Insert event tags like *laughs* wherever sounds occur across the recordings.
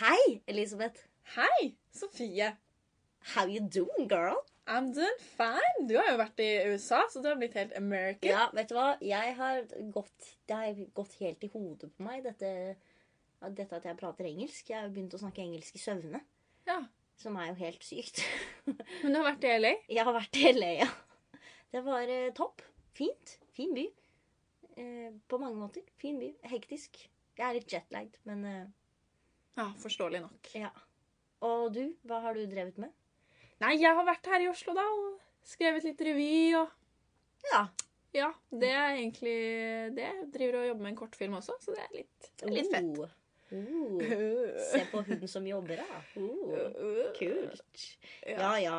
Hei, Elisabeth. Hei, Sofie. How you doing, girl? I'm doing fine. Du har jo vært i USA, så du har blitt helt American. Ja, vet du hva? Jeg har gått, det har gått helt i hodet på meg, dette, dette at jeg prater engelsk. Jeg har begynt å snakke engelsk i søvne, Ja. som er jo helt sykt. *laughs* Men du har vært i LA? Jeg har vært i LA, ja. Det var eh, topp. Fint. Fin by. Eh, på mange måter. Fin by. Hektisk. Jeg er litt jetlagd, men eh, Ja, forståelig nok. ja. Og du, hva har du drevet med? Nei, jeg har vært her i Oslo, da, og skrevet litt revy og Ja. Ja, det er egentlig det. Jeg driver og jobber med en kortfilm også, så det er litt, litt fett. Oh. Oh. Se på hun som jobber, da. Oh. Kult. Ja, ja.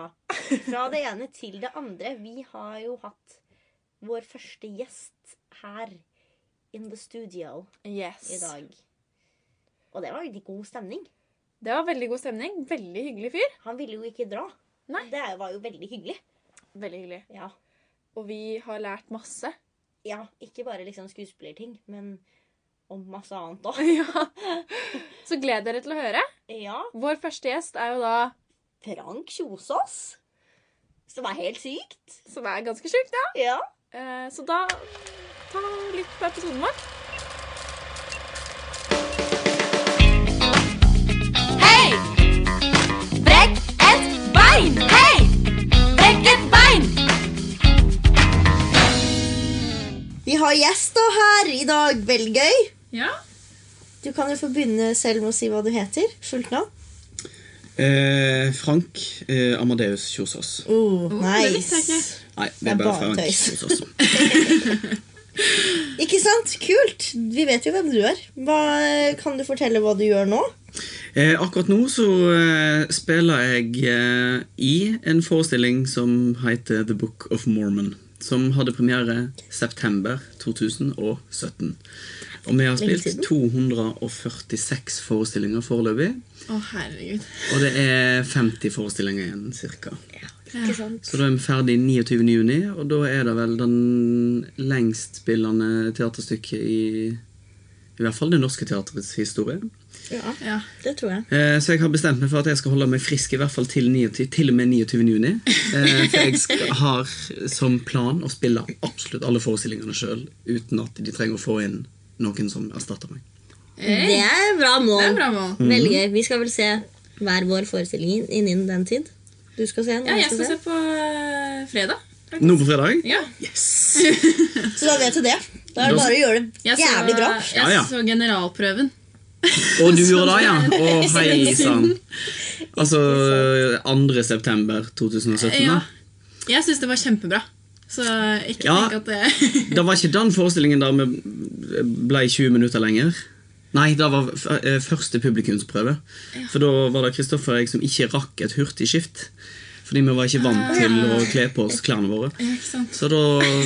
Fra det ene til det andre. Vi har jo hatt vår første gjest her in the studio Yes. i dag. Og det var veldig god stemning. Det var veldig god stemning. Veldig hyggelig fyr. Han ville jo ikke dra. Nei. Det var jo veldig hyggelig. Veldig hyggelig. Ja. Og vi har lært masse. ja ikke bare liksom skuespillerting, men om masse annet òg. *laughs* ja. Så gled dere til å høre. Ja. Vår første gjest er jo da Frank Kjosås. Som er helt sykt. Som er ganske sjukt, ja. Ja. Eh, Så da ta litt på episoden vår. Her i dag. Veldig gøy. Ja. Du kan jo få begynne selv med å si hva du heter. Fullt navn. Eh, Frank eh, Amadeus Kjosås. Oh, det visste jeg. Nei, det Det er bare bare Frank. Kjosås. *laughs* Ikke sant? Kult. Vi vet jo hvem du er. Hva, kan du fortelle hva du gjør nå? Eh, akkurat nå så eh, spiller jeg eh, i en forestilling som heter The Book of Mormon. Som hadde premiere september 2017. Og vi har spilt 246 forestillinger foreløpig. Å, herregud. Og det er 50 forestillinger igjen, cirka. Ja, ja. Så da er vi ferdig 29. juni, og da er det vel den lengstspillende teaterstykket i I hvert fall Det Norske Teaterets historie. Ja, Ja. det tror jeg. Eh, så jeg har bestemt meg for at jeg skal holde meg frisk i hvert fall til, 29, til og med 29. juni. Eh, for jeg skal, har som plan å spille absolutt alle forestillingene sjøl, uten at de trenger å få inn noen som erstatter meg. Det er bra mål. Er bra mål. Veldig gøy. Vi skal vel se hver vår forestilling innen den tid. Du skal se en, Ja, jeg skal se på eh, fredag. faktisk. Nå på fredag? Ja. Yes! *laughs* Så da vet du det. Da er det bare å gjøre det jævlig bra. jeg Ja, ja. så generalprøven. Og du gjorde det, ja? *laughs* Å, hei sann. Altså 2. september 2017, Ja. da? Jeg syns det var kjempebra. Så ikke Ja. tenk at det *laughs* Det var ikke den forestillingen der vi ble 20 minutter lenger. Nei, det var eh, første publikumsprøve. For da var det Kristoffer og jeg som ikke rakk et hurtigskift. Fordi vi var ikke vant til å kle på oss klærne våre. Så da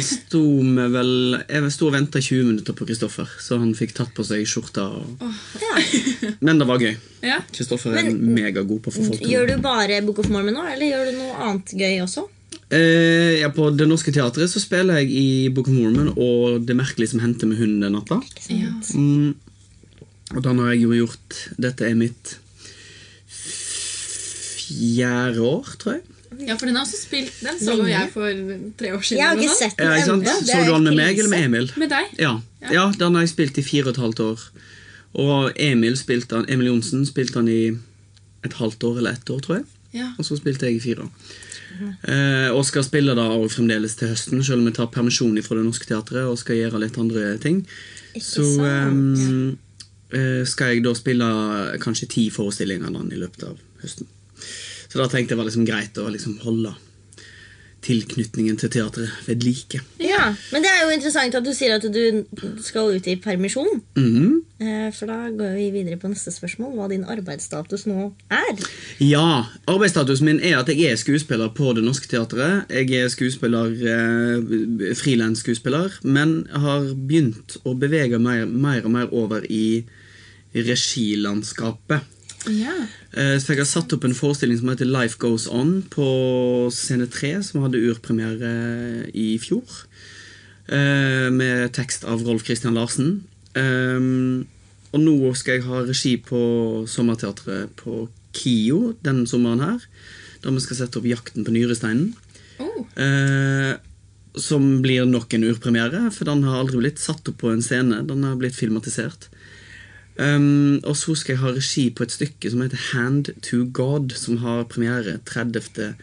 sto vi vel Jeg sto og venta 20 minutter på Kristoffer, så han fikk tatt på seg skjorta. Og... *laughs* Men det var gøy. Ja. Kristoffer er megagod på å få folk til Gjør du bare Book of Mormon nå, eller gjør du noe annet gøy også? Eh, ja, På Det Norske Teatret så spiller jeg i Book of Mormon og Det merkelige som hendte med hunden den natta. Mm, og den har jeg jo gjort Dette er mitt fjerde år, tror jeg. Ja, for den har også spilt Den så jo jeg for tre år siden. Jeg har ikke noe. sett Ja, den ikke sant? ennå. Det Så du den med meg eller med. Emil? Med deg. Ja. ja, den har jeg spilt i fire og et halvt år. Og Emil, spilte den, Emil Johnsen spilte den i et halvt år eller ett år, tror jeg. Ja. Og så spilte jeg i fire år. Eh, og skal spille da og fremdeles til høsten, selv om jeg tar permisjon fra Det Norske Teatret og skal gjøre litt andre ting. Ikke Så ehm, eh, skal jeg da spille kanskje ti forestillinger da i løpet av høsten. Så da tenkte jeg var liksom greit å liksom holde tilknytningen til teatret ved like. Ja, Men det er jo interessant at du sier at du skal ut i permisjon. Mm -hmm. For da går vi videre på neste spørsmål. Hva din arbeidsstatus nå er. Ja, arbeidsstatusen min er at jeg er skuespiller på Det Norske Teatret. Jeg er skuespiller, eh, frilansskuespiller, men har begynt å bevege meg mer og mer over i regilandskapet. Ja. Eh, Så jeg har satt opp en forestilling som heter Life Goes On på Scene 3, som hadde urpremiere i fjor. eh, Med tekst av Rolf Christian Larsen. Um, og nå skal jeg ha regi på Sommerteatret på KIO denne sommeren her. Da vi skal sette opp 'Jakten på nyresteinen'. Oh. Eh, som blir nok en urpremiere, for den har aldri blitt satt opp på en scene. Den har blitt filmatisert. Um, og så skal jeg ha regi på et stykke som heter Hand to God, som har premiere 30.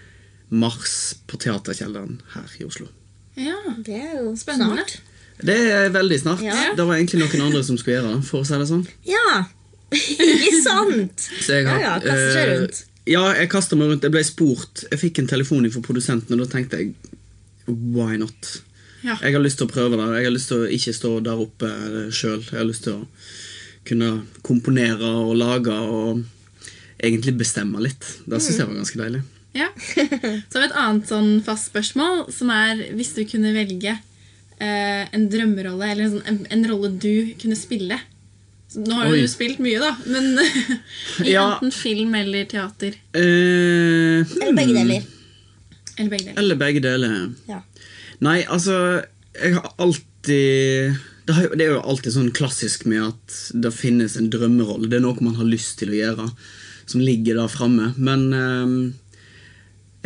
mars på Teaterkjelleren her i Oslo. Ja. Det er jo Spennende. snart. Det er veldig snart. Ja. Det var egentlig noen andre som skulle gjøre det. for å si det sånn. Ja, *laughs* ikke sant? Så jeg Ja, har, ja, kaster seg eh, rundt. Ja, jeg kasta meg rundt. Jeg ble spurt. Jeg fikk en telefon fra produsenten, og da tenkte jeg why not? Ja. Jeg har lyst til å prøve det. Jeg har lyst til å ikke stå der oppe sjøl. Jeg har lyst til å kunne komponere og lage og egentlig bestemme litt. Det syns jeg var ganske deilig. Ja. Så har vi et annet sånn fast spørsmål, som er hvis du kunne velge eh, en drømmerolle, eller en, sånn, en, en rolle du kunne spille. Så nå har Oi. du spilt mye, da, men *laughs* i Ja. enten film eller teater. Eh, Eller begge deler. Eller begge deler. Eller begge deler. Ja. Nei, altså Jeg har alltid det, har, det er jo alltid sånn klassisk med at det finnes en drømmerolle. Det er noe man har lyst til å gjøre, som ligger der framme. Men eh,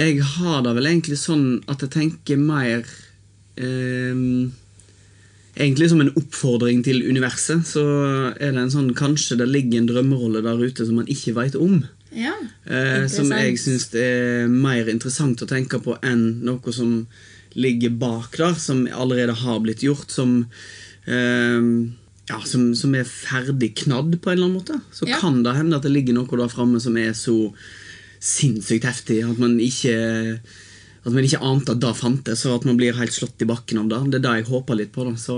jeg har det vel egentlig sånn at jeg tenker mer eh, Egentlig som en oppfordring til universet. Så er det en sånn Kanskje det ligger en drømmerolle der ute som man ikke veit om. Ja. Eh, som jeg syns er mer interessant å tenke på enn noe som ligger bak der, som allerede har blitt gjort, som ja, som, som er ferdig knadd på en eller annen måte. Så Ja. kan det hende at det ligger noe der framme som er så sinnssykt heftig at man ikke at man ikke ante at det fantes, og at man blir helt slått i bakken av det. Det er det jeg håper litt på. så,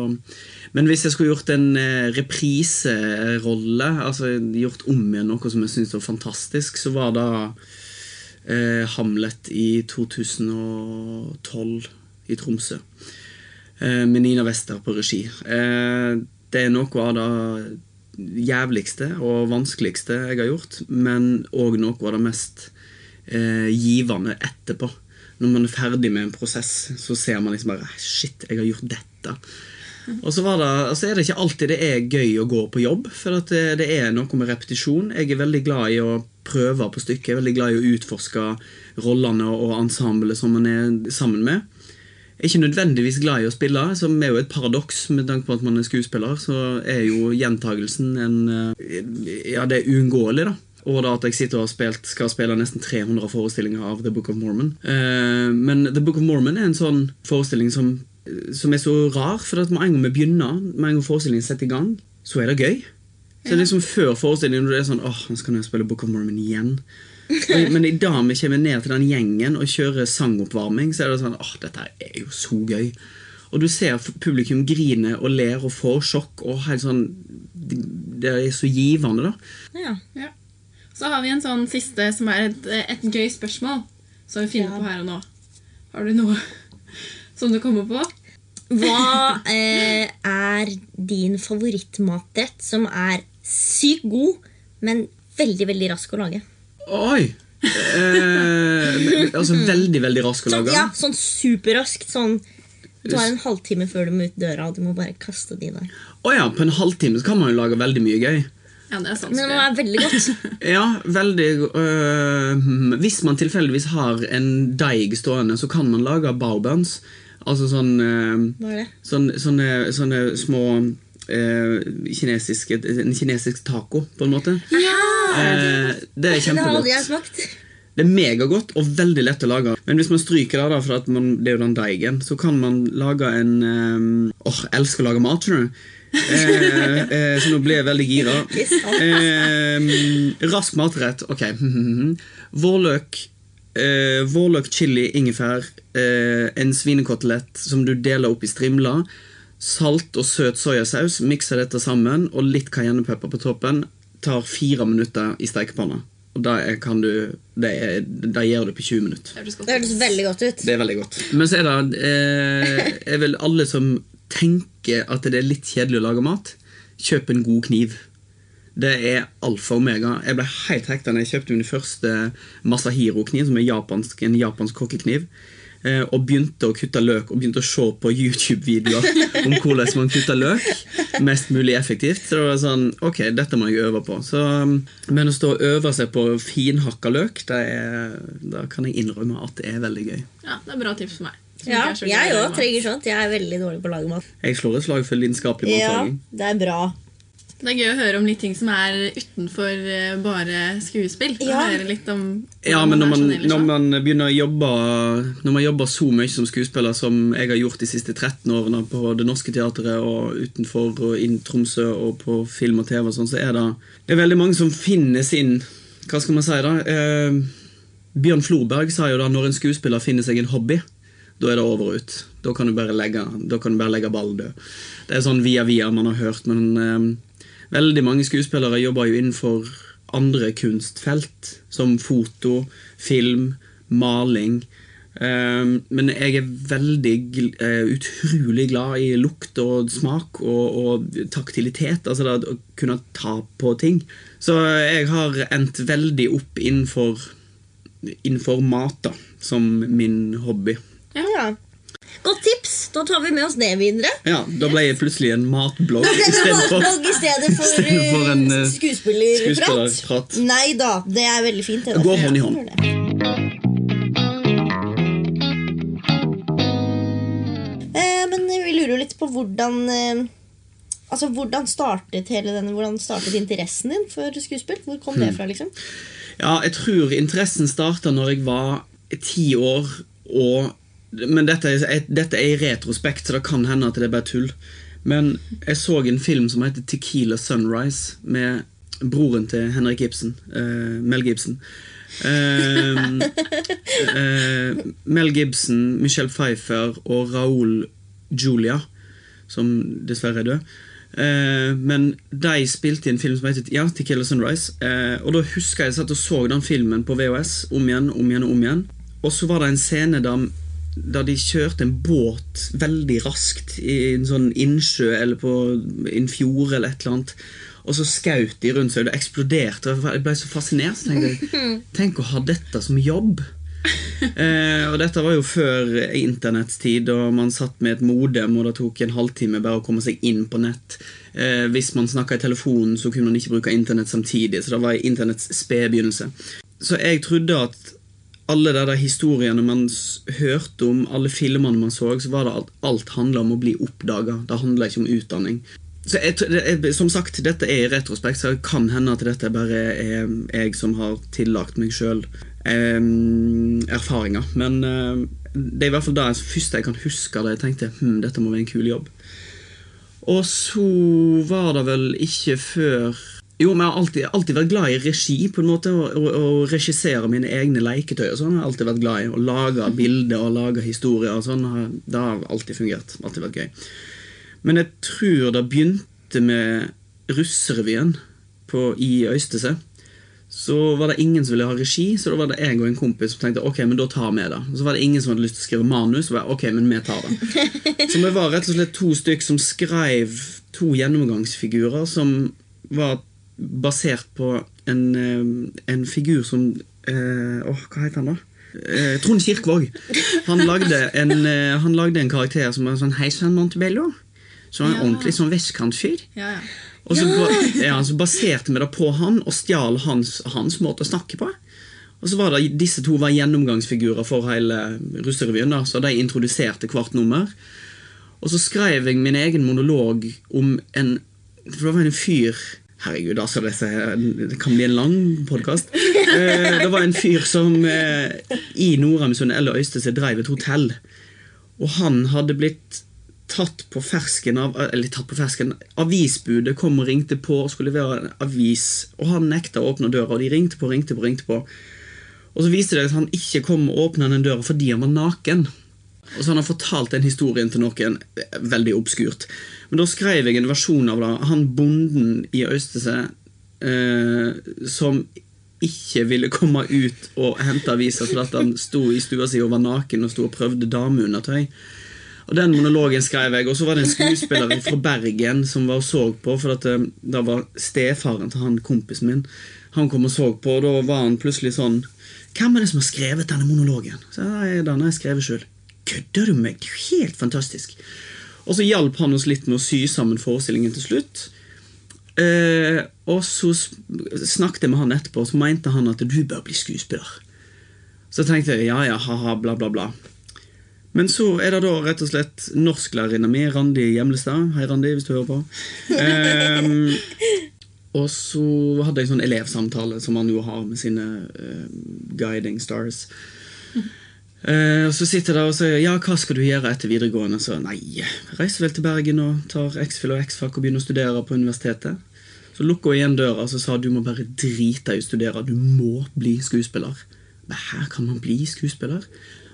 Men hvis jeg skulle gjort en eh, repriserolle, altså gjort om igjen noe som jeg syns var fantastisk, så var det eh, Hamlet i 2012 i Tromsø. Eh, med Nina Wester på regi. Eh, det er noe av det jævligste og vanskeligste jeg har gjort, men òg noe av det mest eh, givende etterpå. Når man er ferdig med en prosess, så ser man liksom bare Shit, jeg har gjort dette. Og så, det, altså er det ikke alltid det er gøy å gå på jobb, for det, det er noe med repetisjon. Jeg er veldig glad i å prøve på stykket, jeg er veldig glad i å utforske rollene og ensemblet som man er sammen med. Er ikke nødvendigvis glad i å spille, som er jo et paradoks med tanke på at man er skuespiller. Så er jo gjentagelsen en eh, Ja, det er uunngåelig, da. Og da at jeg sitter og har spilt, skal spille nesten 300 forestillinger av The Book of Mormon. Eh, men The Book of Mormon er en sånn forestilling som, som er så rar, for at med en gang vi begynner, med en gang forestillingen setter i gang, så er det gøy. Så det er liksom Før forestillingen når det er sånn åh, nå skal jeg spille Book of Mormon igjen. Men, da i dag vi kommer ned til den gjengen og kjører sangoppvarming, så er det sånn åh, dette er jo så gøy. Og du ser publikum grine og ler og får sjokk, og helt sånn Det det er så givende, da. Ja. Ja. Så har vi en sånn siste som er et, et gøy spørsmål som vi finner Ja. på her og nå. Har du noe som du kommer på? Hva eh, er din favorittmatrett som er sykt god, men veldig, veldig rask å lage? Oi! Eh, altså veldig, veldig rask å Sånn, lage. ja, sånn superraskt. Sånn, du har en halvtime før du må ut døra, og du må bare kaste de der. Å ja, på en halvtime kan man jo lage veldig mye gøy. Ja, det er sant, Men det må være veldig godt. *laughs* Ja, veldig øh, Hvis man tilfeldigvis har en deig stående, så kan man lage bowbuns. Altså sånn øh, Hva er det? sånn, sånne, sånne små øh, kinesiske En kinesisk taco, på en måte. Eh, det er Det har jeg kjempegodt. smakt. Det er megagodt og veldig lett å lage. Men hvis man stryker det, da, for at man, det er jo den deigen, så kan man lage en øh, Åh, jeg elsker å lage mat, skjønner du. Eh, eh, så nå ble jeg veldig gira. Eh, rask matrett. Ok. *laughs* Vårløk, eh, vårløk, chili, ingefær, eh, en svinekotelett som du deler opp i strimler. Salt og søt soyasaus. Mikser dette sammen, og litt cayennepepper på toppen. Tar fire minutter i stekepanna. Og det er- kan du Det, er, det gjør du på 20 minutter. Det høres veldig godt ut. Det er veldig godt. Men så er det eh, er vel alle som tenker at det er litt kjedelig å lage mat, kjøp en god kniv. Det er alfa og omega. Jeg ble helt hekta da jeg kjøpte min første Masahiro-kniv, som er japansk, en japansk kokkekniv. Eh, Og begynte å kutte løk og begynte å se på YouTube-videoer om hvordan man kutter løk. mest mulig effektivt. Så det var sånn, ok, dette må jeg øve på. Så, um, men å stå og øve seg på finhakka løk, det er, da kan jeg innrømme at det er veldig gøy. Ja, Det er bra tips for meg. Ja, jeg òg trenger sånt. Jeg er veldig dårlig på å lage mat. Jeg slår et slag for lidenskapelig Ja, det er bra. Det er gøy å høre om litt ting som er utenfor eh, bare skuespill. Ja. høre litt om Ja, men når man, sånn når man begynner å jobbe Når man jobber så mye som skuespiller som jeg har gjort de siste 13 årene på Det Norske Teatret og utenfor og inn Tromsø og på film og TV, og sånn, så er det, det er veldig mange som finner sin Hva skal man si, da? Eh, Bjørn Florberg sa jo da når en skuespiller finner seg en hobby, da er det over og ut. Da kan du bare legge, da kan du bare legge ballen død. Det er sånn via via man har hørt, men eh, veldig mange skuespillere jobber jo innenfor andre kunstfelt, som foto, film, maling. Eh, men jeg er veldig eh, utrolig glad i lukt og smak og, og taktilitet. Altså det å kunne ta på ting. Så jeg har endt veldig opp innenfor, innenfor mat da, som min hobby. Ja. Godt tips. Da tar vi med oss det videre. Ja, Da ble jeg plutselig en matblogg i stedet for, i stedet for, istedenfor en, eh, eh, skuespillerprat. Nei da, det er veldig fint. Det, Det går hånd i hånd. Eh, lurer jo litt på hvordan eh, Altså, Hvordan startet hele denne, hvordan startet interessen din for skuespill? Hvor kom Hmm. det fra? liksom? Ja, jeg tror interessen starta når jeg var ti år, og Men dette er, dette er i retrospekt, så det kan hende at det er bare tull. Men jeg så en film som heter Tequila Sunrise, med broren til Henrik Ibsen. Uh, Mel Gibson. Uh, uh, Mel Gibson, Michelle Pfeiffer og Raoul Julia, som dessverre er død. Men de spilte i en film som heter ja, Tequila Sunrise. Og da husker jeg satt og så den filmen på VHS om igjen, om igjen og om igjen. Og så var det en scene der, der de kjørte en båt veldig raskt i en sånn innsjø eller på en fjord eller et eller annet. Og så skjøt de rundt seg, og det eksploderte. Jeg ble så fascinert. Så tenkte jeg, *laughs* Tenk å ha dette som jobb. Eh, og dette var jo før internettstid, og man satt med et modem, og det tok en halvtime bare å komme seg inn på nett. Eh, hvis man snakka i telefonen, så kunne man ikke bruke internett samtidig. Så det var internetts spede begynnelse. Så jeg trodde at alle de der historiene man hørte om, alle filmene man så, så var det alt, alt handla om å bli oppdaga. Det handla ikke om utdanning. Så jeg, Som sagt, dette er i retrospekt, så det kan hende at dette bare er jeg som har tillagt meg sjøl erfaringer. Men eh, det er i hvert fall det første jeg kan huske da jeg tenkte hm, dette må være en kul jobb. Og så var det vel ikke før Jo, men jeg har alltid, alltid vært glad i regi, på en måte, og regissere mine egne leketøy. og sånn. Jeg har alltid vært glad i Å lage bilder og lage historier. og sånn. Det har alltid fungert. Alltid vært gøy. Men jeg tror det begynte med russerevyen i Øystese. Så var det ingen som ville ha regi, så da var det jeg og en kompis som tenkte ok, men da tar vi det. Så var det ingen som hadde lyst til å skrive manus. Så var jeg, ok, men vi tar det. *laughs* Så vi var rett og slett to stykk som skrev to gjennomgangsfigurer som var basert på en, eh, en figur som eh, Åh, hva heter han, da? Eh, Trond Kirkvaag. Han lagde en, eh, han lagde en karakter som var sånn Heisan Montebello. Som var en Ja. ordentlig sånn vestkantfyr. Ja, ja. Og så, ja, så baserte vi det på han og stjal hans, hans måte å snakke på. Og så var det, Disse to var gjennomgangsfigurer for hele russerevyen. da, Så de introduserte hvert nummer. Og så skrev jeg min egen monolog om en For det var en fyr Herregud, altså det kan bli en lang podkast. Det var en fyr som eh, i Nordheimsund eller Øystese drev et hotell. Og han hadde blitt tatt på fersken av Eller tatt på fersken Avisbudet kom og ringte på og skulle levere en avis, og han nekta å åpne døra. Og de ringte på, ringte på, ringte på. Og så viste det at han ikke kom og åpna den døra fordi han var naken. Og så han har fortalt den historien til noen eh, veldig obskurt. Men da skrev jeg en versjon av det. Han bonden i Øystese eh, som ikke ville komme ut og hente aviser fordi han sto i stua si og var naken og sto og prøvde dameundertøy. Og Den monologen skrev jeg, og så var det en skuespiller fra Bergen som var og så på, for at det, det var stefaren til han kompisen min. Han kom og så på, og da var han plutselig sånn Hvem er det som har skrevet denne monologen? Så jeg, Den har jeg skrevet sjøl. Kødder du med meg? Det er jo helt fantastisk. Og så hjalp han oss litt med å sy sammen forestillingen til slutt. Eh, og så snakket jeg med han etterpå, og så mente han at du bør bli skuespiller. Så tenkte jeg ja, ja, ha-ha, bla, bla, bla. Men så er det da rett og slett norsklærerinna mi, Randi Gjemlestad. Hei, Randi, hvis du hører på. Eh, og så hadde jeg sånn elevsamtale, som man jo har med sine eh, guiding stars. Eh, og så sitter jeg der og sier ja, hva skal du gjøre etter videregående? Så nei, reiser vel til Bergen og tar X-Fil og X-fak og begynner å studere på universitetet. Så lukka hun igjen døra og så sa du må bare drite i å studere. Du må bli skuespiller. Men her kan man bli skuespiller?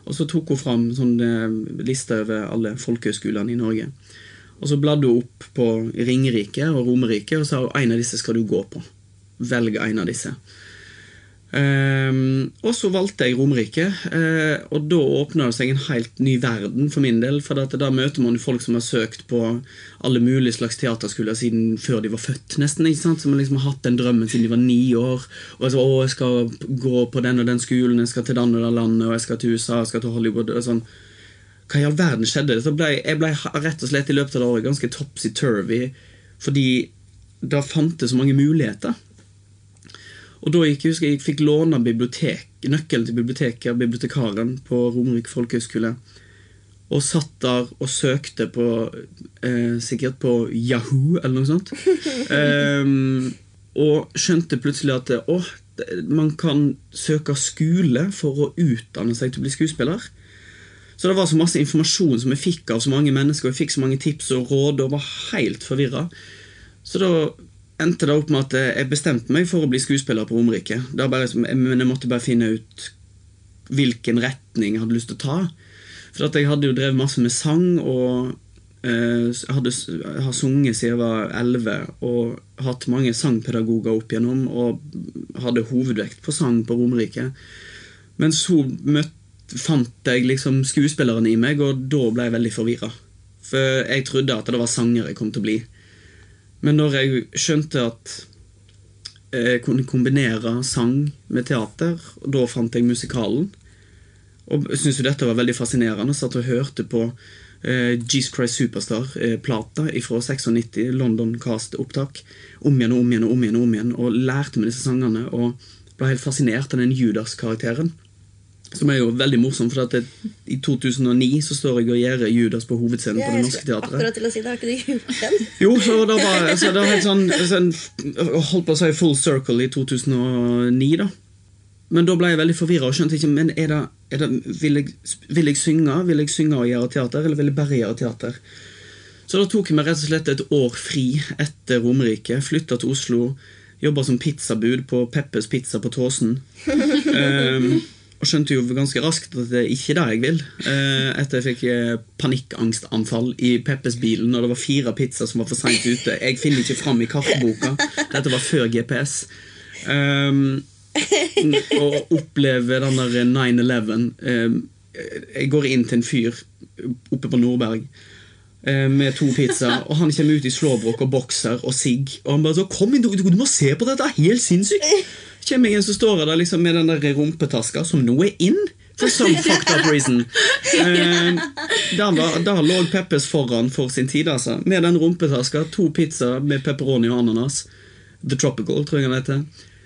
Og så tok hun fram sånn eh, over alle folkehøyskolene i Norge. Og så bladde hun opp på Ringerike og Romerike og sa en av disse skal du gå på. Velg en av disse. Ehm, og så valgte jeg Romerike, eh, og da åpna det seg en helt ny verden for min del. For da møter man folk som har søkt på alle mulige slags teaterskoler siden før de var født. nesten, ikke sant? Som liksom har hatt den drømmen siden de var ni år. Og så, å, jeg skal gå på den og den skolen, jeg skal til og den landet, og jeg skal til USA, jeg skal til Hollywood. og sånn. Hva i all verden skjedde? Så ble, jeg ble rett og slett i løpet av det året ganske topsy-turvy, fordi det fantes så mange muligheter. Og da gikk jeg, husker jeg fikk låne bibliotek, nøkkelen til biblioteket av bibliotekaren på Romerike folkehøgskole. Og satt der og søkte på eh, Sikkert på Yahoo eller noe sånt. um, *laughs* og skjønte plutselig at å, man kan søke skole for å utdanne seg til å bli skuespiller. Så det var så masse informasjon som jeg fikk av så mange mennesker, og jeg fikk så mange tips og råd og var helt forvirra. Så da endte det opp med at jeg bestemte meg for å bli skuespiller på Romerike. Det var bare, som- Men jeg måtte bare finne ut hvilken retning jeg hadde lyst til å ta. For jeg hadde jo drevet masse med sang, og eh, hadde, har sunget siden jeg var 11, og hatt mange sangpedagoger opp igjennom, og hadde hovedvekt på sang på Romerike. Men så møtte, fant jeg liksom skuespilleren i meg, og da ble jeg veldig forvirra. For jeg trodde at det var sanger jeg kom til å bli. Men når jeg skjønte at jeg kunne kombinere sang med teater, og da fant jeg musikalen. Og syntes jo dette var veldig fascinerende. Satt og hørte på eh, Jesus Christ Superstar-plata fra 96, London Cast-opptak, om igjen og om igjen og om igjen, og om igjen, og lærte meg disse sangene. Og ble helt fascinert av den Judas-karakteren. Som er jo veldig morsom, for at det, i 2009 så står jeg og gjør Judas på hovedscenen på Det Norske Teatret. Akkurat til å si det, har ikke du gjort den? Jo, så det var, så det var helt sånn, sånn Holdt på å si full circle i 2009, da. Men da ble jeg veldig forvirra og skjønte ikke men er det, er det, vil, jeg, vil jeg synge Vil jeg synge og gjøre teater, eller vil jeg bare gjøre teater? Så da tok jeg meg rett og slett et år fri etter Romerike. Flytta til Oslo. Jobba som pizzabud på Peppes Pizza på Tåsen. *laughs* Ehm, og skjønte jo ganske raskt at det er ikke det jeg vil. Eh, etter jeg fikk eh, panikkangstanfall i Peppes bil når det var fire pizzaer som var for seint ute. Jeg finner ikke fram i kartboka. Dette var før GPS. Um, og oppleve den der 9-11 um, Jeg går inn til en fyr oppe på Nordberg eh, med to pizzaer, og han kommer ut i slåbrok og bokser og sigg. Og han bare så 'Kom inn, du, du må se på dette! Det er helt sinnssykt!' Kommer jeg inn, så står jeg der liksom med den der rumpetaska, som nå er inn. For some *laughs* fucked up reason. Eh, der, var, der lå Peppes foran for sin tid, altså. Med den rumpetaska, to pizzaer med pepperoni og ananas. The Tropical, tror jeg han heter.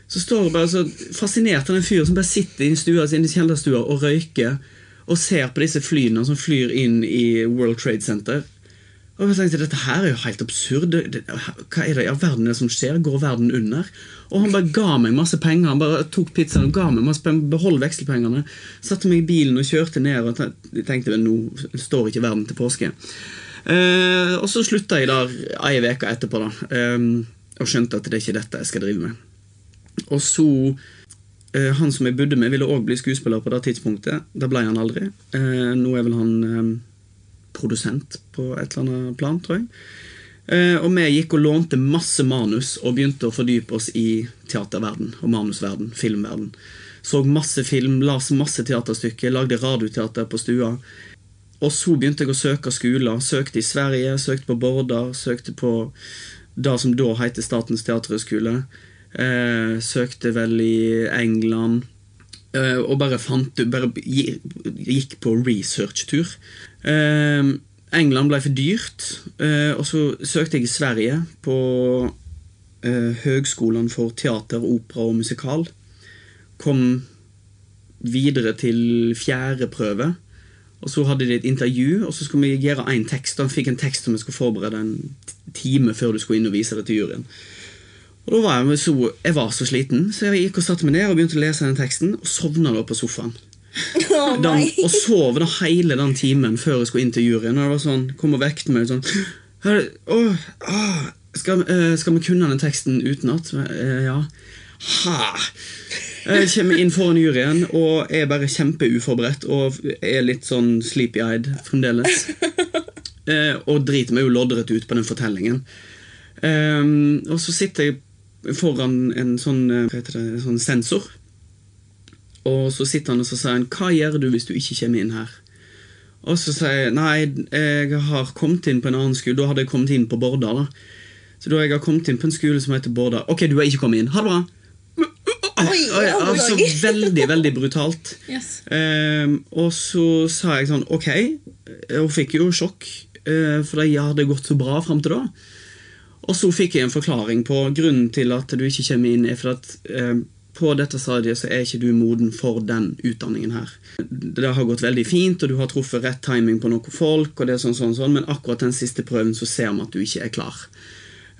Så står jeg bare så fascinert av den fyren som bare sitter i stua sin i kjellerstua og røyker og ser på disse flyene som flyr inn i World Trade Center. Og jeg tenkte, Dette her er jo helt absurd. Hva er det i all verden som skjer? Går verden under? Og han bare ga meg masse penger. Han bare tok pizzaen og ga meg masse penger. Behold vekselpengene. Satte meg i bilen og kjørte ned. Og tenkte, nå står ikke verden til påske. Eh, og så slutta jeg der ei uke etterpå, da. Eh, og skjønte at det er ikke dette jeg skal drive med. Og så eh, Han som jeg bodde med, ville òg bli skuespiller på det tidspunktet. Det ble han aldri. Eh, nå er vel han eh, produsent på et eller annet plan, tror jeg. Eh, og vi gikk og lånte masse manus og begynte å fordype oss i teaterverden og manusverden, filmverden. Så masse film, las masse teaterstykker, lagde radioteater på stua. Og så begynte jeg å søke skoler. Søkte i Sverige, søkte på Border, søkte på det som da heter Statens teaterhøgskole. Eh, søkte vel i England. Eh, og bare fant Bare gikk på researchtur. Eh, England ble for dyrt, eh, og så søkte jeg i Sverige på Høgskolen for teater, opera og musikal. Kom videre til fjerde prøve. Og så hadde de et intervju, og så skulle vi gjøre én tekst. Jeg fikk en tekst som vi skulle forberede en time før du skulle inn og vise det til juryen. Og da var jeg, så, jeg var så sliten, så jeg gikk og satte meg ned og begynte å lese den teksten, og sovna da på sofaen. Oh, Den, og sov da hele den timen før jeg skulle inn til juryen. Og det var sånn, kom og vekte meg sånn «Hør, åh, ah, skal, uh, skal vi kunne den teksten utenat? Uh, ja. Ha. Jeg kommer inn foran juryen og er bare kjempeuforberedt og er litt sånn sleepy-eyed fremdeles. Uh, og driter meg jo loddrett ut på den fortellingen. Um, og så sitter jeg foran en sånn, eh, det, en sånn sensor. Og så sitter han og så sier han, 'Hva gjør du hvis du ikke kommer inn her?' Og så sier jeg nei, jeg har kommet inn på en annen skole. Da hadde jeg kommet inn på Borda. da. Så da jeg har kommet inn på en skole som heter Borda Ok, du har ikke kommet inn. Ha det bra. Oi, Oi, altså, veldig, veldig brutalt. Yes. Um, og så sa jeg sånn Ok. Hun fikk jo sjokk, uh, for det hadde gått så bra fram til da. Og så fikk jeg en forklaring på grunnen til at du ikke kommer inn, er for at eh, på dette stadiet så er ikke du moden for den utdanningen her. Det har gått veldig fint, og du har truffet rett timing på noen folk, og det er sånn, sånn, sånn, men akkurat den siste prøven så ser vi at du ikke er klar.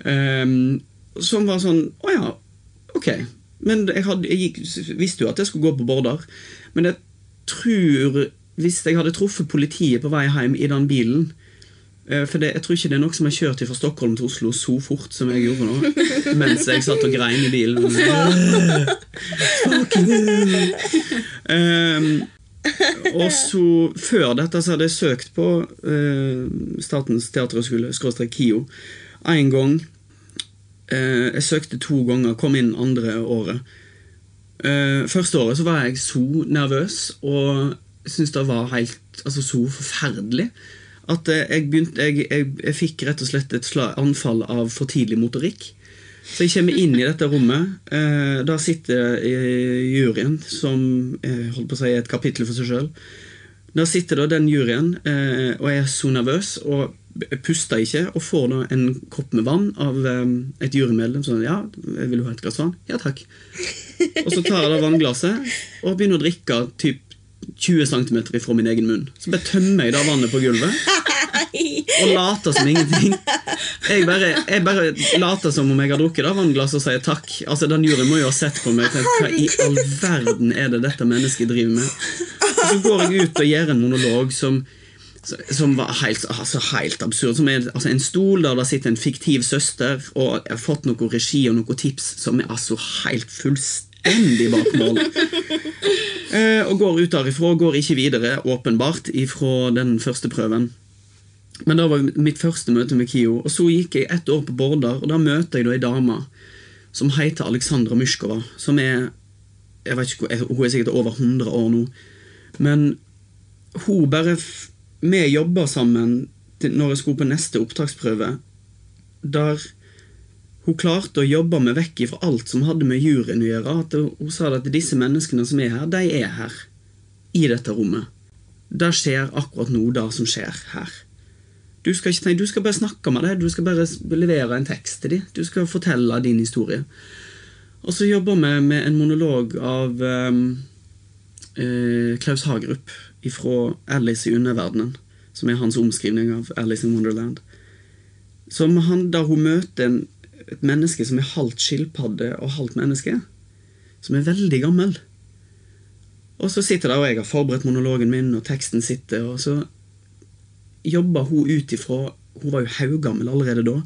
Um, som var sånn Å ja, ok. Men jeg, hadde, jeg gikk, visste jo at jeg skulle gå på Border, Men jeg tror Hvis jeg hadde truffet politiet på vei hjem i den bilen For det, jeg tror ikke det er noe som har kjørt fra Stockholm til Oslo så fort som jeg gjorde nå. *laughs* Mens jeg satt og grein i bilen. Um, og så Før dette så hadde jeg søkt på uh, Statens teaterhøgskole, KIO, én gang. Uh, jeg søkte to ganger, kom inn andre året. Uh, første året så var jeg så nervøs og syntes det var helt altså, så forferdelig at eh, jeg, begynte, jeg, jeg, jeg fikk rett og slett et slag, anfall av for tidlig motorikk. Så jeg kommer inn i dette rommet. Eh, der sitter juryen, som eh, holdt på å si et kapittel for seg sjøl. Der sitter da den juryen, eh, og jeg er så nervøs og puster ikke, og får da en kopp med vann av eh, et jurymedlem. Sånn, ja, vil du ha et glass vann? Ja, takk. Og så tar jeg da vannglasset og begynner å drikke typ 20 cm fra min egen munn. Så bare tømmer jeg da vannet på gulvet og later som ingenting. Jeg bare, jeg bare later som om jeg har drukket vannglasset og sier takk. Altså, Den juryen må jo ha sett på meg tenkt hva i all verden er det dette mennesket driver med? Og så går jeg ut og gjør en monolog som som var helt, altså helt absurd. Som er altså en stol der det sitter en fiktiv søster, og jeg har fått noe regi og noen tips som er altså helt fullstendig bak mål. Eh, og går ut derifra, går ikke videre, åpenbart, ifra den første prøven. Men det var mitt første møte med KIO. Og så gikk jeg ett år på Bordar, og da møter jeg da ei dame som heter Aleksandra Myskova. Som er jeg vet ikke, Hun er sikkert over 100 år nå. Men hun bare Vi jobba sammen når jeg skulle på neste opptaksprøve, der hun klarte å jobbe meg vekk fra alt som hadde med juryen å gjøre. At hun sa at disse menneskene som er her, de er her. I dette rommet. Det skjer akkurat nå det som skjer her. Du skal, ikke tenke, du skal bare snakke med dem, du skal bare levere en tekst til dem. Du skal fortelle din historie. Og så jobber vi med en monolog av um, uh, Klaus Hagerup fra Alice i underverdenen. Som er hans omskrivning av Alice in Wonderland. Som han, der hun møter en, et menneske som er halvt skilpadde og halvt menneske. Som er veldig gammel. Og så sitter der, og jeg har forberedt monologen min, og teksten sitter, og så jobber hun ut ifra Hun var jo haugammel allerede da,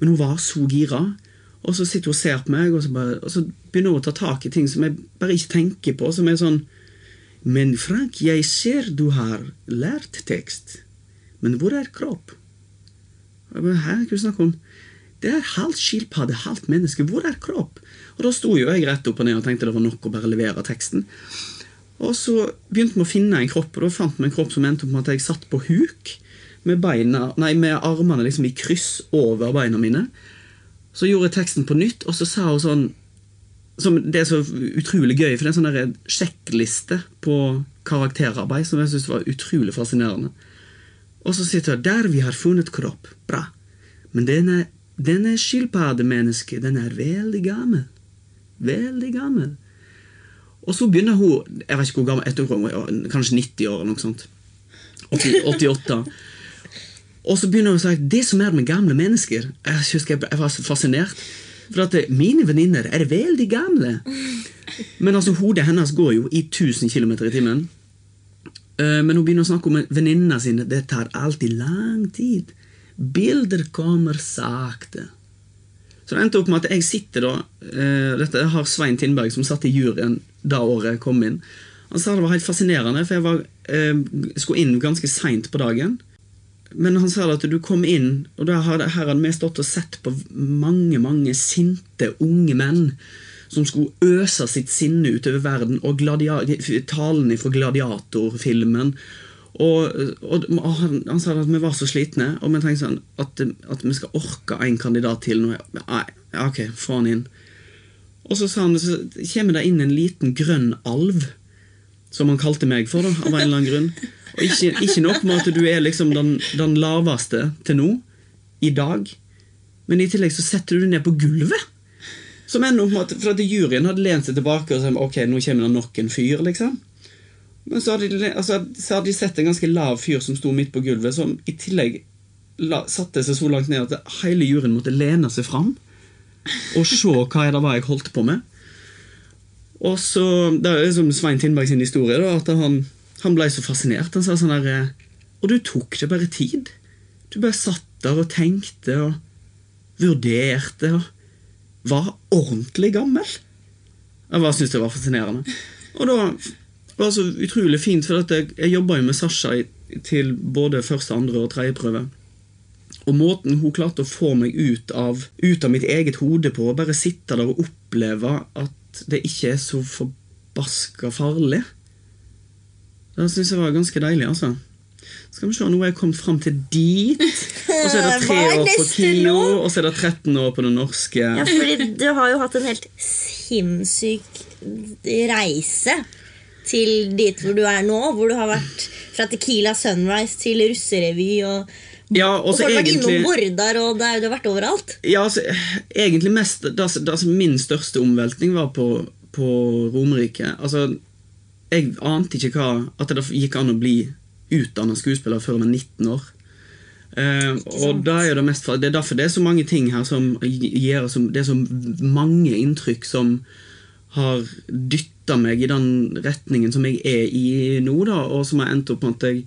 men hun var så gira. Og så sitter hun og ser på meg, og så, bare, og så begynner hun å ta tak i ting som jeg bare ikke tenker på. Som er sånn Men Frank, jeg ser du har lært tekst, men hvor er kropp? Jeg bare, Hæ, hva snakker du om? Det er halvt skilpadde, halvt menneske. Hvor er kropp? Og da sto jo jeg rett opp og ned og tenkte det var nok å bare levere teksten. Og så begynte vi å finne en kropp, og da fant vi en kropp som endte opp med at jeg satt på huk med, beina, nei, med armene liksom i kryss over beina mine. Så gjorde jeg teksten på nytt, og så sa hun sånn Det er så utrolig gøy, for det er en sånn sjekkliste på karakterarbeid som jeg syntes var utrolig fascinerende. Og så sitter hun der vi har funnet kropp. Bra. Men denne, denne skilpaddemennesket, den er veldig gammel. Veldig gammel. Og så begynner hun Jeg vet ikke hvor gammel, var kanskje 90 år eller noe sånt. 80, 88. Og så begynner hun å si det som er med gamle mennesker Jeg husker jeg, var fascinert. For at mine venninner er veldig gamle. Men altså, hodet hennes går jo i 1000 km i timen. Eh, Men hun begynner å snakke om venninnene sine. Det tar alltid lang tid. Bilder kommer sakte. Så det endte opp med at jeg sitter da uh, Dette har Svein Tindberg, som satt i juryen da året kom inn. Han sa det var helt fascinerende, for jeg var, uh, skulle inn ganske seint på dagen. Men han sa at du kom inn, og hadde, her hadde vi stått og sett på mange, mange sinte unge menn som skulle øse sitt sinne utover verden, og talen fra gladiatorfilmen. Og, og, han, han sa at vi var så slitne, og vi tenkte sånn at, at vi skal orke en kandidat til. Nå. Nei, ok, få han inn. Og så sa han, så kommer det inn en liten grønn alv, som han kalte meg for, da, av en eller annen grunn. Og ikke, ikke nok med at du er liksom den, den laveste til nå, i dag, men i tillegg så setter du deg ned på gulvet. Som en opp med at, For at juryen hadde lent seg tilbake og sagt ok, nå kommer det nok en fyr. liksom. Men så hadde, de, altså, så hadde de sett en ganske lav fyr som sto midt på gulvet, som i tillegg la, satte seg så langt ned at hele juryen måtte lene seg fram og se hva det var jeg holdt på med. Og så, Det er liksom Svein Tindberg sin historie. da, at han, han ble så fascinert. Han sa sånn eh, Og du tok det bare tid. Du bare satt der og tenkte og vurderte og var ordentlig gammel. Jeg bare syntes det var fascinerende. Og da var så utrolig fint, for at jeg, jeg jobba jo med Sasha til både første, andre og tredje prøve. Og måten hun klarte å få meg ut av, ut av mitt eget hode på, bare sitte der og oppleve at det ikke er så forbaska farlig, det syns jeg var ganske deilig, altså. Skal vi se, nå er jeg kommet fram til dit. Og så er det *laughs* tre år på KIO, og så er det 13 år på det norske. Ja, fordi du har jo hatt en helt sinnssyk reise til dit hvor du er nå. Hvor du har vært fra Tequila Sunrise til russerevy og, Ja, og folk har vært innom Vordar, og det du har vært overalt. Ja, altså, egentlig mest det, det, altså, Min største omveltning var på, på Romerike. Altså, jeg ante ikke hva At det gikk an å bli utdanna skuespiller før jeg var 19 år. Uh, og da er det, mest, det er derfor det er så mange ting her som gir som, Det er så mange inntrykk som har dytta meg i den retningen som jeg er i nå, da, og som har endt opp med at jeg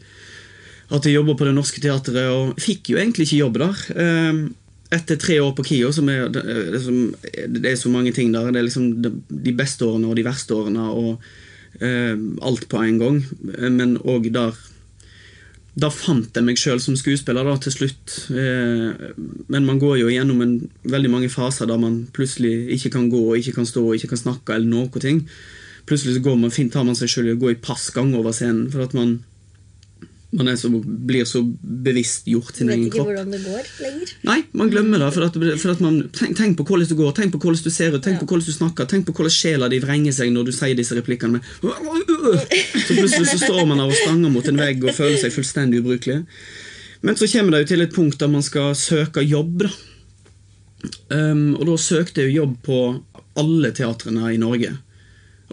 at jeg jobber på Det Norske Teatret, og fikk jo egentlig ikke jobb der. Eh, Etter tre år på KIO, som er, det, er så mange ting der. Det er liksom de, beste årene og de verste årene, og eh, alt på en gang. Men òg der Da fant jeg meg sjøl som skuespiller da, til slutt. Eh, Men man går jo gjennom en, veldig mange faser der man plutselig ikke kan gå, ikke kan stå, ikke kan snakke eller noe ting. Plutselig så går man, fint tar man seg sjøl i å gå i passgang over scenen, for at man man er så, blir så bevisst gjort sin kropp. vet egen ikke hvordan det går lenger. Nei, man glemmer det. For at, for at man, tenk, tenk på hvordan du går, tenk på hvordan du ser ut, tenk på hvordan du snakker, tenk på hvordan sjela di vrenger seg når du sier disse replikkene. med Så plutselig så står man der og stanger mot en vegg og føler seg fullstendig ubrukelig. Men så kommer det jo til et punkt der man skal søke jobb. da. Um, og da søkte jeg jo jobb på alle teatrene i Norge.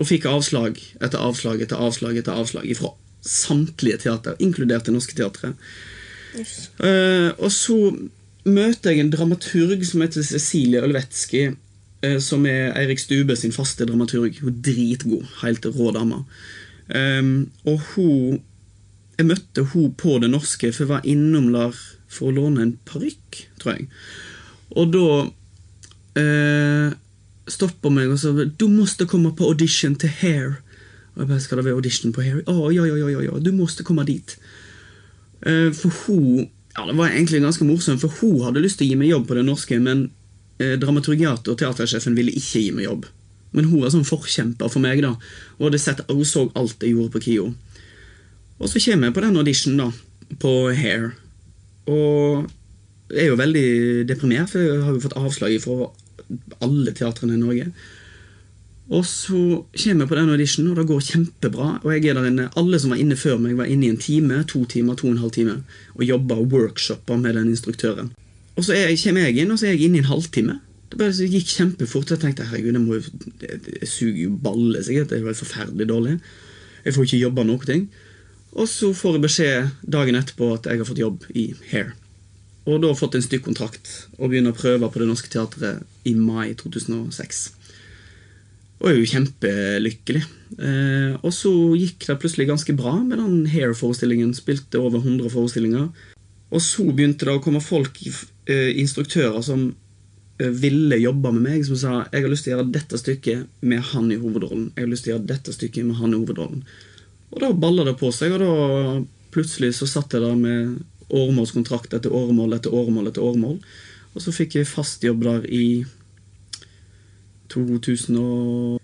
Og fikk avslag etter avslag etter avslag etter avslag fra samtlige teater, inkludert Det Norske Teatret. Uh, og så møter jeg en dramaturg som heter Cecilie Ølvetski, uh, som er Eirik Stube sin faste dramaturg. Hun er dritgod. Helt rå dame. Um, og hun Jeg møtte hun på Det Norske, for jeg var innom der for å låne en parykk, tror jeg. Og da eh, stopper meg og sier 'Du måste komme på audition til Hair'. Og jeg bare 'Skal det være audition på Hair?' 'Å, ja, ja, ja, ja, ja, du måtte komme dit'. Uh, for hun Ja, det var egentlig ganske morsomt, for hun hadde lyst til å gi meg jobb på Det Norske, men uh, dramaturgiat og teatersjefen ville ikke gi meg jobb. Men hun var sånn forkjemper for meg, da. Og hadde sett, hun så alt jeg gjorde på KIO. Og så kommer jeg på den auditionen, da, på Hair. Og jeg er jo veldig deprimert, for jeg har jo fått avslag fra alle teatrene i Norge. Og så kommer jeg på den auditionen, og det går kjempebra. Og jeg er der inne, Alle som var inne før meg, var inne i en time, to timer, to og en halv time og jobba og workshoppa med den instruktøren. Og så jeg, kommer jeg inn, og så er jeg inne i en halvtime. Det bare gikk kjempefort. Jeg tenkte herregud, det, må, jeg, det suger jo balle sikkert. Det er forferdelig dårlig. Jeg får ikke jobba noen ting. Og så får jeg beskjed dagen etterpå at jeg har fått jobb i Hair. Og da har jeg fått en stykkontrakt og begynner å prøve på Det Norske Teatret i mai 2006. Og er jo kjempelykkelig. Eh, og så gikk det plutselig ganske bra med den Hair-forestillingen. Spilte over 100 forestillinger. Og så begynte det å komme folk, eh, instruktører, som eh, ville jobbe med meg, som sa jeg har lyst til å gjøre dette stykket med han i hovedrollen. Jeg har lyst til å gjøre dette stykket med han i hovedrollen. Og da balla det på seg, og da plutselig så satt jeg der med åremålskontrakt etter åremål etter åremål etter åremål. Og så fikk jeg fast jobb der i 2013?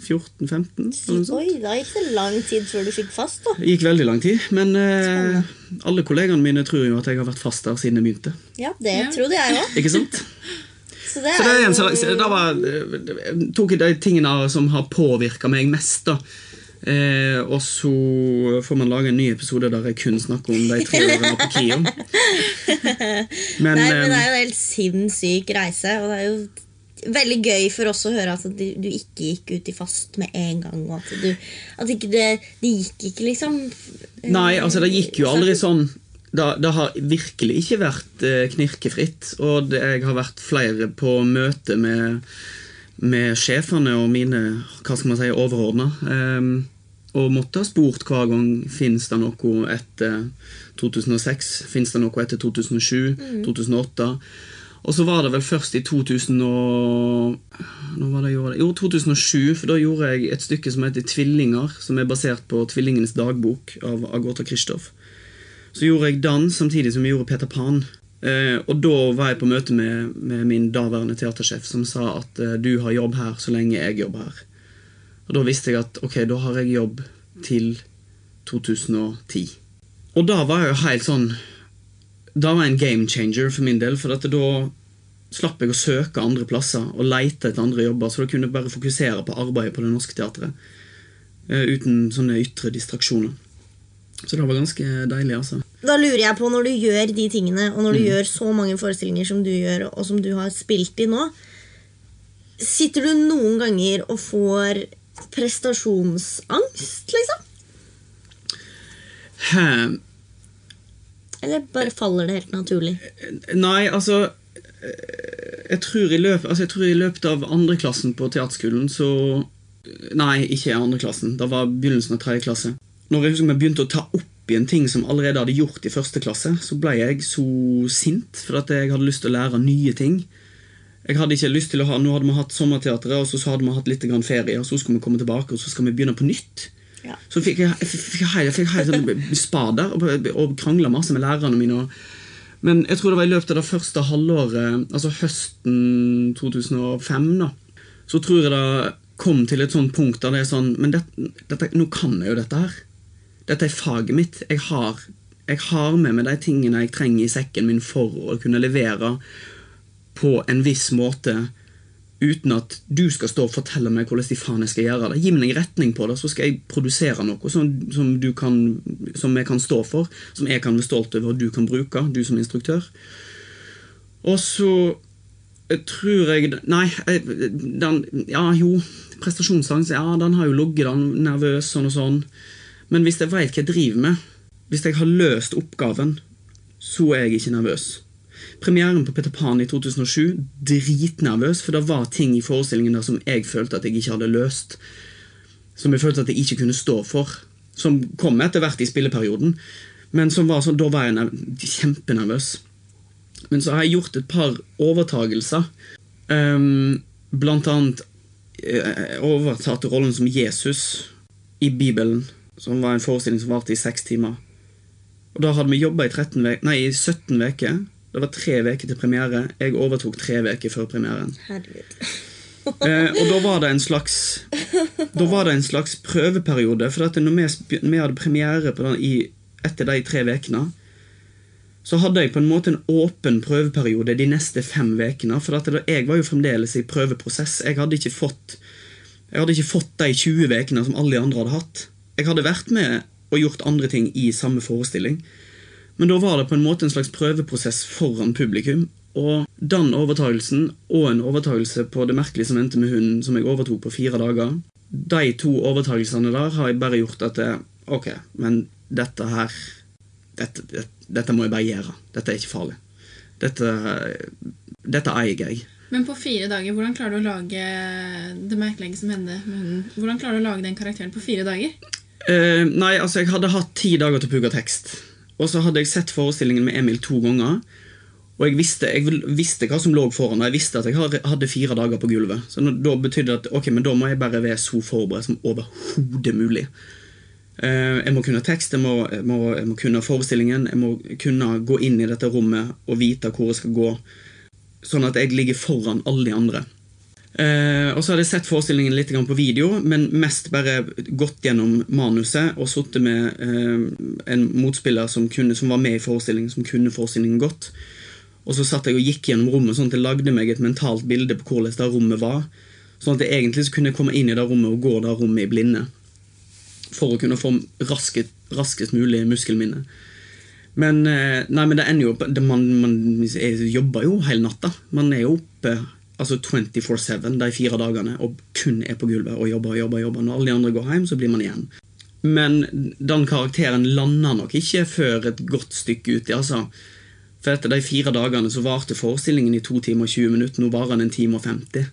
14? 15? Eller noe sånt. Oi, da gikk det lang tid før du fikk fast, da. Det gikk veldig lang tid, men eh, alle kollegaene mine tror jo at jeg har vært fast der siden jeg begynte. Ja, det Ja. trodde jeg òg. Ikke sant? *laughs* Så det Så det er en så, da var, eh, tok jeg de tingene som har påvirka meg mest, da. Eh, og så får man lage en ny episode der jeg kun snakker om de tre årene på KIO. *laughs* Men, Nei, men det eh, er jo en helt sinnssyk reise, og det er jo veldig gøy for oss å høre at du, du ikke gikk ut i fast med en gang. At du, at ikke det, det gikk ikke, liksom. Nei, altså det gikk jo aldri sånn Det, det har virkelig ikke vært eh, knirkefritt. Og det, jeg har vært flere på møte med, med sjefene og mine hva skal man si, overordna. Um, og måtte ha spurt hver gang finnes det noe etter 2006. finnes det noe etter 2007? 2008? Og så var det vel først i 2000 og... Det. Jo, 2007, for da gjorde jeg et stykke som heter Tvillinger, som er basert på Tvillingenes dagbok av Agota Kristoff. Så gjorde jeg den samtidig som jeg gjorde Peter Pan. Eh, og da var jeg på møte med, med min daværende teatersjef, som sa at eh, du har jobb her så lenge jeg jobber her. Og da visste jeg at ok, da har jeg jobb til 2010. Og da var jeg jo helt sånn Da var en game changer for min del, for at da slapp jeg å søke andre plasser og lete etter andre jobber, så da kunne jeg bare fokusere på arbeidet på Det Norske Teatret. eh, uten sånne ytre distraksjoner. Så det var ganske deilig, altså. Da lurer jeg på, når du gjør de tingene, og når du gjør så mange forestillinger som du gjør, og som du har spilt i nå, sitter du noen ganger og får prestasjonsangst, liksom? Hæ? Eller bare faller det helt naturlig? Nei, altså jeg tror, i løpet, altså jeg tror i løpet av andreklassen på teaterskolen så Nei, ikke andreklassen. Det var begynnelsen av tredje klasse. Når jeg begynte å ta opp igjen ting som allerede hadde gjort i første klasse, så ble jeg så sint fordi jeg hadde lyst til å lære nye ting. Jeg hadde ikke lyst til å ha, Nå hadde vi hatt sommerteatret, og så hadde vi hatt litt ferie, og så skulle vi komme tilbake, og så skal vi begynne på nytt. Ja. Så fikk jeg, jeg fikk jeg fikk helt sånn spader og, og krangla masse med lærerne mine. Men jeg tror det var i løpet av det første halvåret, altså høsten 2005, da, så tror jeg det kom til et sånt punkt der det er sånn Men det, dette, nå kan jeg jo dette her. Dette er faget mitt. Jeg har, jeg har med meg de tingene jeg trenger i sekken min for å kunne levere på en viss måte uten at du skal stå og fortelle meg hvordan de faen jeg skal gjøre det. Gi meg en retning på det, så skal jeg produsere noe som, som, kan, som jeg kan stå for, som jeg kan være stolt over og du kan bruke, du som instruktør. Og så tror jeg Nei, den Ja, jo, prestasjonsangst, ja, den har jo ligget den, nervøs sånn og sånn. Men hvis jeg veit hva jeg driver med, hvis jeg har løst oppgaven, så er jeg ikke nervøs. Premieren på Peter Pan i 2007, dritnervøs, for det var ting i forestillingen der som jeg følte at jeg ikke hadde løst. Som jeg følte at jeg ikke kunne stå for. Som kom etter hvert i spilleperioden. Men som var sånn, da var jeg kjempenervøs. Men så har jeg gjort et par overtagelser. Um, blant annet jeg overtatt rollen som Jesus i Bibelen, som var en forestilling som varte i seks timer. Og Da hadde vi jobba i, 13 nei, i 17 uker. Det var tre uker til premiere. Jeg overtok tre uker før premieren. *laughs* Eh, og da var det en slags Da var det en slags prøveperiode. For at når vi, vi hadde premiere på den i, etter de tre ukene, så hadde jeg på en måte en åpen prøveperiode de neste fem ukene. For at jeg var jo fremdeles i prøveprosess. Jeg hadde ikke fått hadde ikke fått de 20 ukene som alle de andre hadde hatt. Jeg hadde vært med og gjort andre ting i samme forestilling. Men da var det på en måte en slags prøveprosess foran publikum. Og den overtagelsen og en overtagelse på Det merkelige som endte med hunden, som jeg overtok på fire dager, de to overtagelsene der har jeg bare gjort at det, Ok, men dette her dette, dette, dette må jeg bare gjøre. Dette er ikke farlig. Dette, dette eier jeg. Men på fire dager, hvordan klarer du å lage det merkelige som hendte med hunden? Hvordan klarer du å lage den karakteren på fire dager? Uh, nei, altså, jeg hadde hatt ti dager til å pugge tekst. Og så hadde jeg sett forestillingen med Emil to ganger. Og jeg visste, jeg visste hva som lå foran, og jeg visste at jeg hadde fire dager på gulvet. Så da betydde det at ok, men da må jeg bare være så forberedt som overhodet mulig. Eh, jeg må kunne tekst, jeg må, jeg, må, jeg må, kunne forestillingen, jeg må kunne gå inn i dette rommet og vite hvor jeg skal gå. Sånn at jeg ligger foran alle de andre. Eh, og så hadde jeg sett forestillingen litt på video, men mest bare gått gjennom manuset og sittet med eh, en motspiller som, kunne, som, var med i forestillingen, som kunne forestillingen godt. Og så satt jeg og gikk gjennom rommet sånn at jeg lagde meg et mentalt bilde på hvordan det rommet var. Sånn at jeg egentlig kunne komme inn i det rommet og gå det rommet i blinde. For å kunne få raskest, raskest mulig muskelminne. Men, eh, nei, men det ender jo opp man, man jobber jo hele natta. Man er jo oppe altså 24-7 de fire dagene og kun er på gulvet og jobber og jobber. jobber. Når alle de andre går hjem, så blir man igjen. Men den karakteren lander nok ikke før et godt stykke uti. altså. For etter de fire dagene så varte forestillingen i to timer og 20 minutter. Nå varer den en time og 50.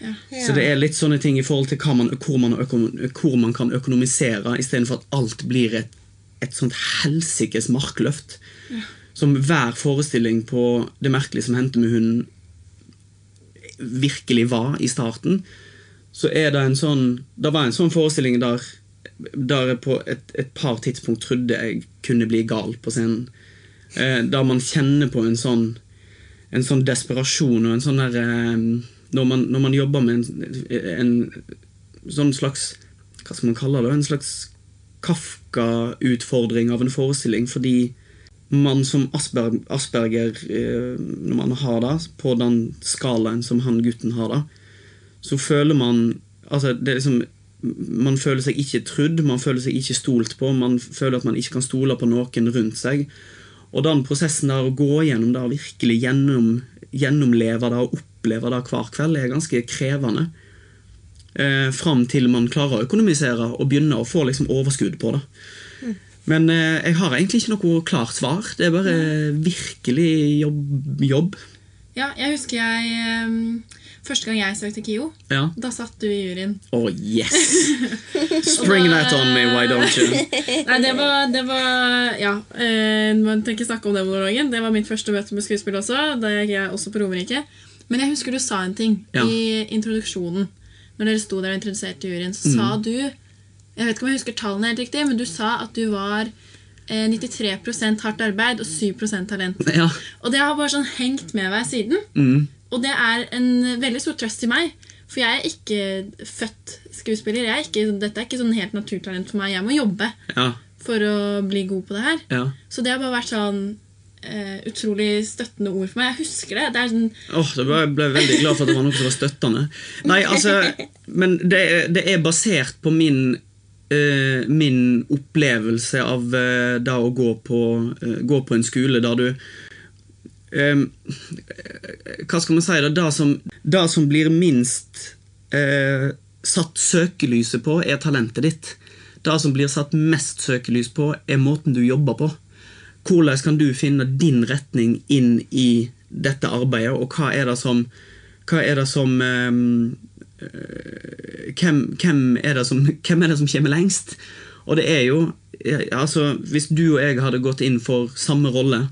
Ja. Så det er litt sånne ting i forhold til man, hvor, man hvor, man kan økonomisere, istedenfor at alt blir et, et sånt helsikes markløft. Ja. Som hver forestilling på Det merkelige som hendte med hunden, virkelig var i starten, så er det en sånn Det var en sånn forestilling der, der jeg på et, et, par tidspunkt trodde jeg kunne bli gal på scenen. Eh, der man kjenner på en sånn en sånn desperasjon og en sånn der eh, når, når, man, jobber med en, en, sånn slags Hva skal man kalle det? En slags Kafka-utfordring av en forestilling fordi man som Asperger, Asperger eh, når man har det, på den skalaen som han gutten har det, så føler man altså det er liksom, Man føler seg ikke trudd, man føler seg ikke stolt på, man føler at man ikke kan stole på noen rundt seg. Og den prosessen der å gå gjennom det og virkelig gjennom, gjennomleve det og oppleve det hver kveld, er ganske krevende. Eh, fram til man klarer å økonomisere og begynner å få liksom overskudd på det. Men eh, jeg har egentlig ikke noe klart svar. Det er bare virkelig jobb. jobb. Ja, jeg husker jeg um, Første gang jeg søkte KIO, ja. da satt du i juryen. Oh, yes! *laughs* Spring that on me, why don't you? *laughs* Nei, det var, det var Ja, eh, man trenger ikke snakke om det monologen. Det var mitt første møte med skuespill også. Da gikk jeg også på Romerike. Men jeg husker du sa en ting ja. i introduksjonen. Når dere sto der og introduserte juryen, så mm. sa du jeg vet ikke om jeg husker tallene helt riktig, men du sa at du var 93 eh, hardt arbeid og 7% talent. Ja. Og det har bare sånn hengt med meg siden. Mm. Og det er en veldig stor trøst til meg. For jeg er ikke født skuespiller. Er ikke, dette er ikke sånn helt naturtalent for meg. Jeg må jobbe ja. for å bli god på det her. Ja. Så det har bare vært sånn uh, utrolig støttende ord for meg. Jeg husker det. det er sånn... oh, jeg ble veldig glad for at det var noe som var støttende. Nei, altså, Men det, det er basert på min uh, min opplevelse av eh, da å gå på, eh, gå på, en skole der du Hva skal man si? da, Det som, det som blir minst satt søkelyset på, er talentet ditt. Det som blir satt mest søkelys på, er måten du jobber på. Hvordan kan du finne din retning inn i dette arbeidet, og hva er det som, hva er det som um, Eh, hvem, hvem, er som, hvem, er det som, kommer lengst? Og det er jo altså, Hvis du og jeg hadde gått inn for samme rolle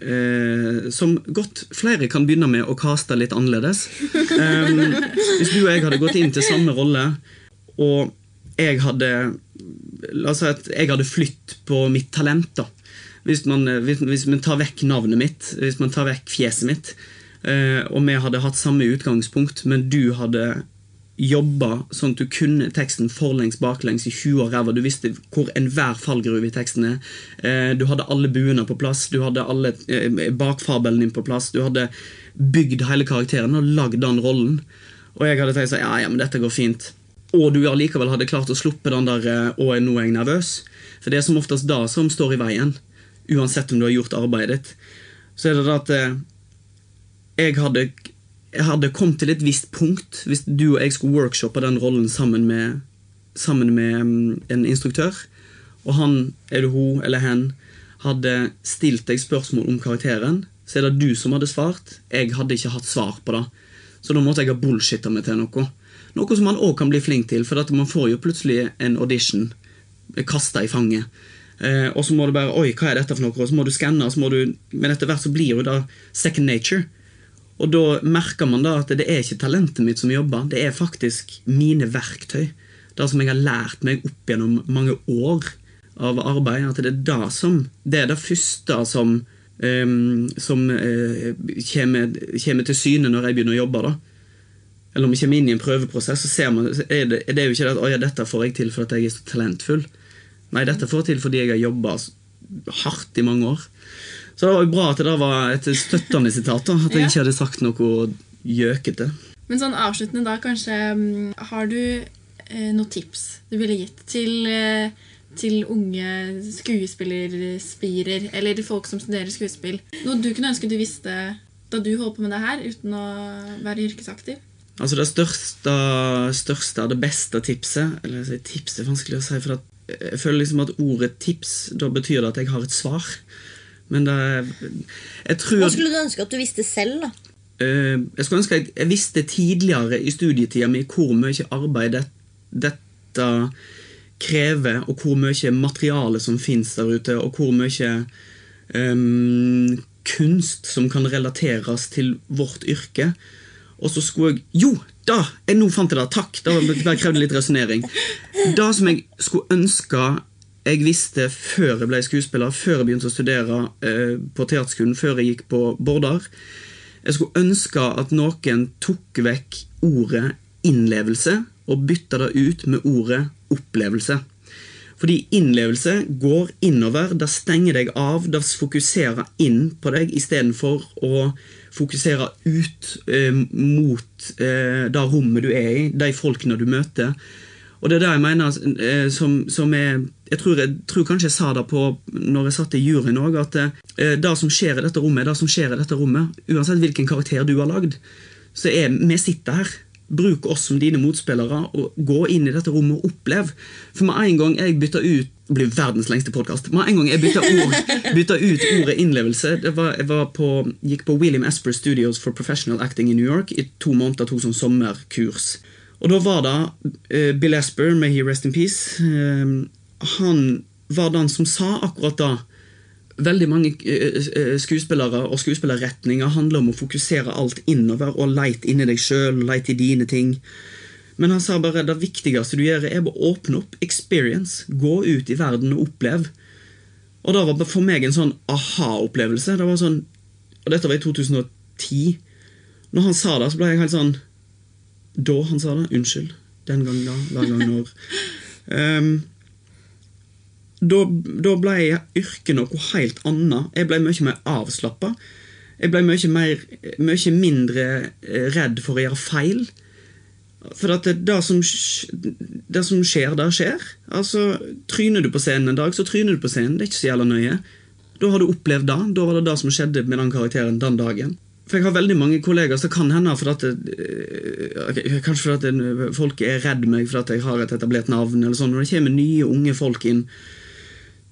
eh, Som godt flere kan begynne med å kaste litt annerledes. Um, hvis du og jeg hadde gått inn til samme rolle, og jeg hadde La oss si at jeg hadde flytt på mitt talent. da hvis man, hvis, hvis man tar vekk navnet mitt, hvis man tar vekk fjeset mitt, eh, og vi hadde hatt samme utgangspunkt, men du hadde jobba sånn at du kunne teksten forlengs, baklengs, i 20 år ræva. Du visste hvor enhver fallgruve i teksten er. Eh, du hadde alle buene på plass, du hadde alle eh, bakfabelen din på plass. Du hadde bygd hele karakteren og lagd den rollen. Og jeg hadde tenkt sånn Ja, ja, men dette går fint. og du allikevel hadde klart å sluppe den der eh, 'Å, nå er jeg nervøs'. For det er som oftest da som står i veien, uansett om du har gjort arbeidet ditt. Så er det det at jeg hadde, jeg hadde kommet til et visst punkt hvis du og jeg skulle workshoppe den rollen sammen med, sammen med mm, en instruktør, og han, eller hun eller hen, hadde stilt deg spørsmål om karakteren, så er det du som hadde svart. Jeg hadde ikke hatt svar på det. Så da måtte jeg ha bullshitta meg til noe. Noe som man òg kan bli flink til, for man får jo plutselig en audition kasta i fanget. Eh, og så må du bare Oi, hva er dette for noe? Og så må du skanne, og så må du Men etter hvert så blir jo det second nature. Og da merker man da at det er ikke talentet mitt som jobber, det er faktisk mine verktøy. Det som jeg har lært meg opp gjennom mange år av arbeid. At det er det som Det er det første som um, som uh, kommer, kommer, til syne når jeg begynner å jobbe. da Eller om jeg kommer inn i en prøveprosess, så ser man, er det, det er jo ikke det at ja, dette får jeg til fordi jeg er så talentfull. Nei, dette får jeg til fordi jeg har jobba hardt i mange år. Så det var bra at det var et støttende sitat. da At jeg ikke hadde sagt noe gjøkete. Men sånn avsluttende da, kanskje mm, Har du eh, noen tips du ville gitt til eh, til unge skuespillerspirer, eller folk som studerer skuespill. Noe du kunne ønske du visste da du holdt på med det her, uten å være yrkesaktiv? Altså Det største, største det beste tipset Eller tips er vanskelig å si, for jeg føler liksom at ordet tips da betyr det at jeg har et svar. Men det jeg tror Hva skulle du ønske at du visste selv, da? Uh, jeg skulle ønske jeg, jeg visste tidligere i studietida mi hvor mye arbeid det, dette krever, og hvor mye materiale som fins der ute, og hvor mye um, kunst som kan relateres til vårt yrke. Og så skulle jeg Jo! Da! Jeg nå fant jeg det! Takk! Det bare krevde litt resonnering. Det som jeg skulle ønske jeg visste før jeg ble skuespiller, før jeg begynte å studere eh, på teaterskolen, før jeg gikk på Bordar Jeg skulle ønske at noen tok vekk ordet innlevelse og bytta det ut med ordet opplevelse. Fordi innlevelse går innover. Det stenger deg av. Det fokuserer inn på deg istedenfor å fokusere ut eh, mot eh, det rommet du er i, de folkene du møter. Og det er det jeg mener eh, som, som er jeg tror, jeg tror, kanskje jeg sa det på når jeg satt i juryen òg, at eh, det som skjer i dette rommet, er det som skjer i dette rommet. Uansett hvilken karakter du har lagd, så er vi sitter her. Bruk oss som dine motspillere og gå inn i dette rommet og opplev. For med en gang jeg bytta ut det blir verdens lengste podkast. Med en gang jeg bytta, ord, bytta ut ordet innlevelse var, Jeg på, gikk på William Esper Studios for Professional Acting i New York i to måneder, tok sånn sommerkurs. Og da var det uh, Bill Esper, may he rest in peace. Uh, han var den som sa akkurat da Veldig mange skuespillere og skuespillerretninger handler om å fokusere alt innover og leite inni deg sjøl, leite i dine ting. Men han sa bare det viktigste du gjør, er å åpne opp experience. Gå ut i verden og oppleve. Og det var for meg en sånn aha-opplevelse. Det var sånn, Og dette var i 2010. Når han sa det, så ble jeg helt sånn Da han sa det. Unnskyld. Den gang da. Hver gang når. Um, da, da ble yrket noe helt annet. Jeg ble mye mer avslappa. Jeg ble mye, mye mindre redd for å gjøre feil. For at det, det, som, det som skjer, det skjer. Altså, Tryner du på scenen en dag, så tryner du på scenen. Det er ikke så jævla nøye. Da har du opplevd det. Da var det det som skjedde med den karakteren den dagen. For jeg har veldig mange kollegaer som kan hende for at det, okay, Kanskje for at folk er redd meg for at jeg har et etablert navn. eller sånn. Når det kommer nye, unge folk inn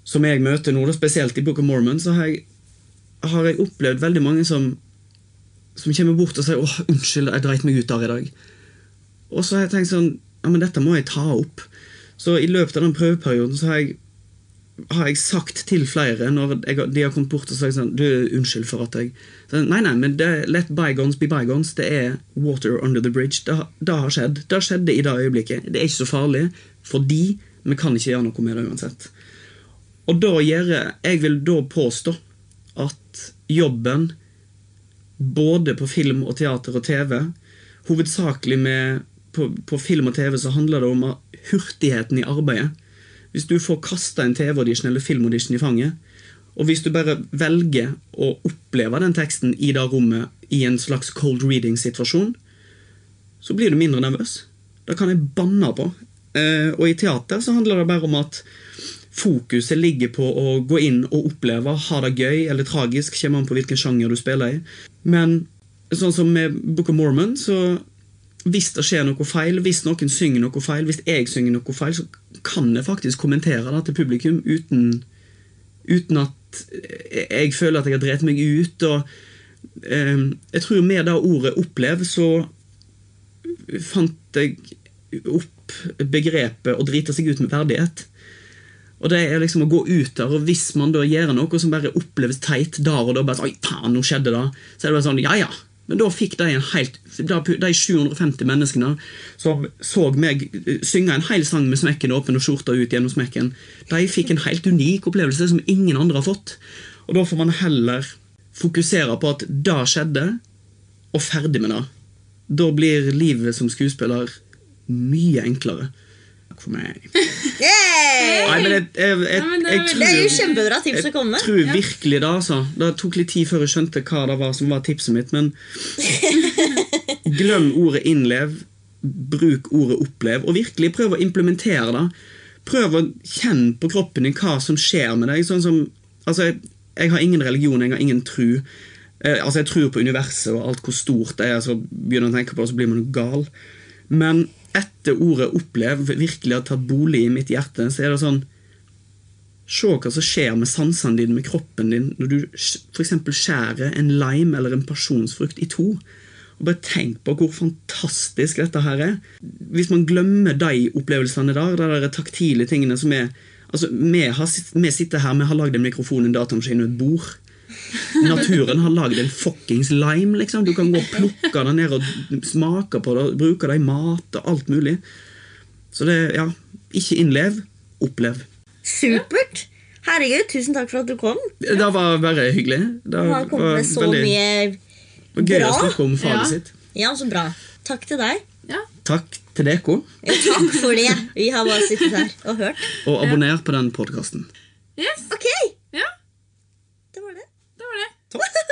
som jeg møter nå, spesielt i Book of Mormon, så har jeg, har jeg opplevd veldig mange som, som kommer bort og sier 'Åh, unnskyld, jeg dreit meg ut der i dag'. Og så har jeg tenkt sånn Ja, men dette må jeg ta opp. Så i løpet av den prøveperioden så har jeg, har jeg sagt til flere når jeg, de har kommet bort og sagt sånn Du, unnskyld for at jeg så, Nei, nei, men det, let bygons be bygons. Det er water under the bridge. Det, det har skjedd. Det skjedde i det øyeblikket. Det er ikke så farlig, fordi vi kan ikke gjøre noe med det uansett. Og da gjør jeg vil da påstå at jobben både på film og teater og TV Hovedsakelig med på, på, film og TV så handler det om hurtigheten i arbeidet. Hvis du får kasta en TV-audition eller filmaudition i fanget, og hvis du bare velger å oppleve den teksten i det rommet i en slags cold reading-situasjon, så blir du mindre nervøs. Det kan jeg banne på. Eh, og i teater så handler det bare om at fokuset ligger på å gå inn og oppleve, ha det gøy eller tragisk, kommer an på hvilken sjanger du spiller i. Men sånn som med Book of Mormon, så hvis det skjer noe feil, hvis noen synger noe feil, hvis jeg synger noe feil, så kan jeg faktisk kommentere det til publikum uten, uten at jeg føler at jeg har drept meg ut. og eh, Jeg tror med det ordet 'opplev' så fant jeg opp begrepet 'å drite seg ut med verdighet'. Og det er liksom å gå ut der, og hvis man da gjør noe som bare oppleves teit der og da, bare sånn, Oi, faen, nå skjedde det, så er det bare sånn Ja, ja. Men da fikk de en helt De 750 menneskene som så meg synge en hel sang med smekken åpen og skjorta ut gjennom smekken, de fikk en helt unik opplevelse som ingen andre har fått. Og da får man heller fokusere på at det skjedde, og ferdig med det. Da blir livet som skuespiller mye enklere. Takk for meg. *laughs* Nei, men jeg, jeg, jeg, det er jeg Det er jo tror kjempebra tips å jeg komme med. tror virkelig det, altså. Det tok litt tid før jeg skjønte hva det var som var tipset mitt, men *laughs* glem ordet 'innlev', bruk ordet 'opplev', og virkelig prøv å implementere det. Prøv å kjenne på kroppen din hva som skjer med deg. Sånn som, altså, jeg, jeg har ingen religion, jeg har ingen tru. Eh, altså, jeg tror på universet og alt hvor stort det er, så begynner jeg å tenke på det, så blir man gal. Men etter ordet 'opplev' virkelig har tatt bolig i mitt hjerte, så er det sånn Se hva som skjer med sansene dine, med kroppen din, når du f.eks. skjærer en lime eller en pasjonsfrukt i to. Og Bare tenk på hvor fantastisk dette her er. Hvis man glemmer de opplevelsene der, de der taktile tingene som er Altså, Vi, har, vi sitter her, vi har lagd en mikrofon, en datamaskin og et bord. Naturen har lagd en fuckings lime. liksom. Du kan gå og plukke den ned og smake på det, bruke det i mat og alt mulig. Så det, ja, ikke innlev, opplev. Supert! Herregud, tusen takk for at du kom. Det var bare hyggelig. Det Du har kommet var med så veldig mye gøy å snakke om faget Ja. sitt. Ja, så bra. Takk til deg. Ja. Takk til dere, Ja, Takk for det. Vi har bare sittet her og hørt. og abonner på den podkasten. Yes. Ok, top. *laughs*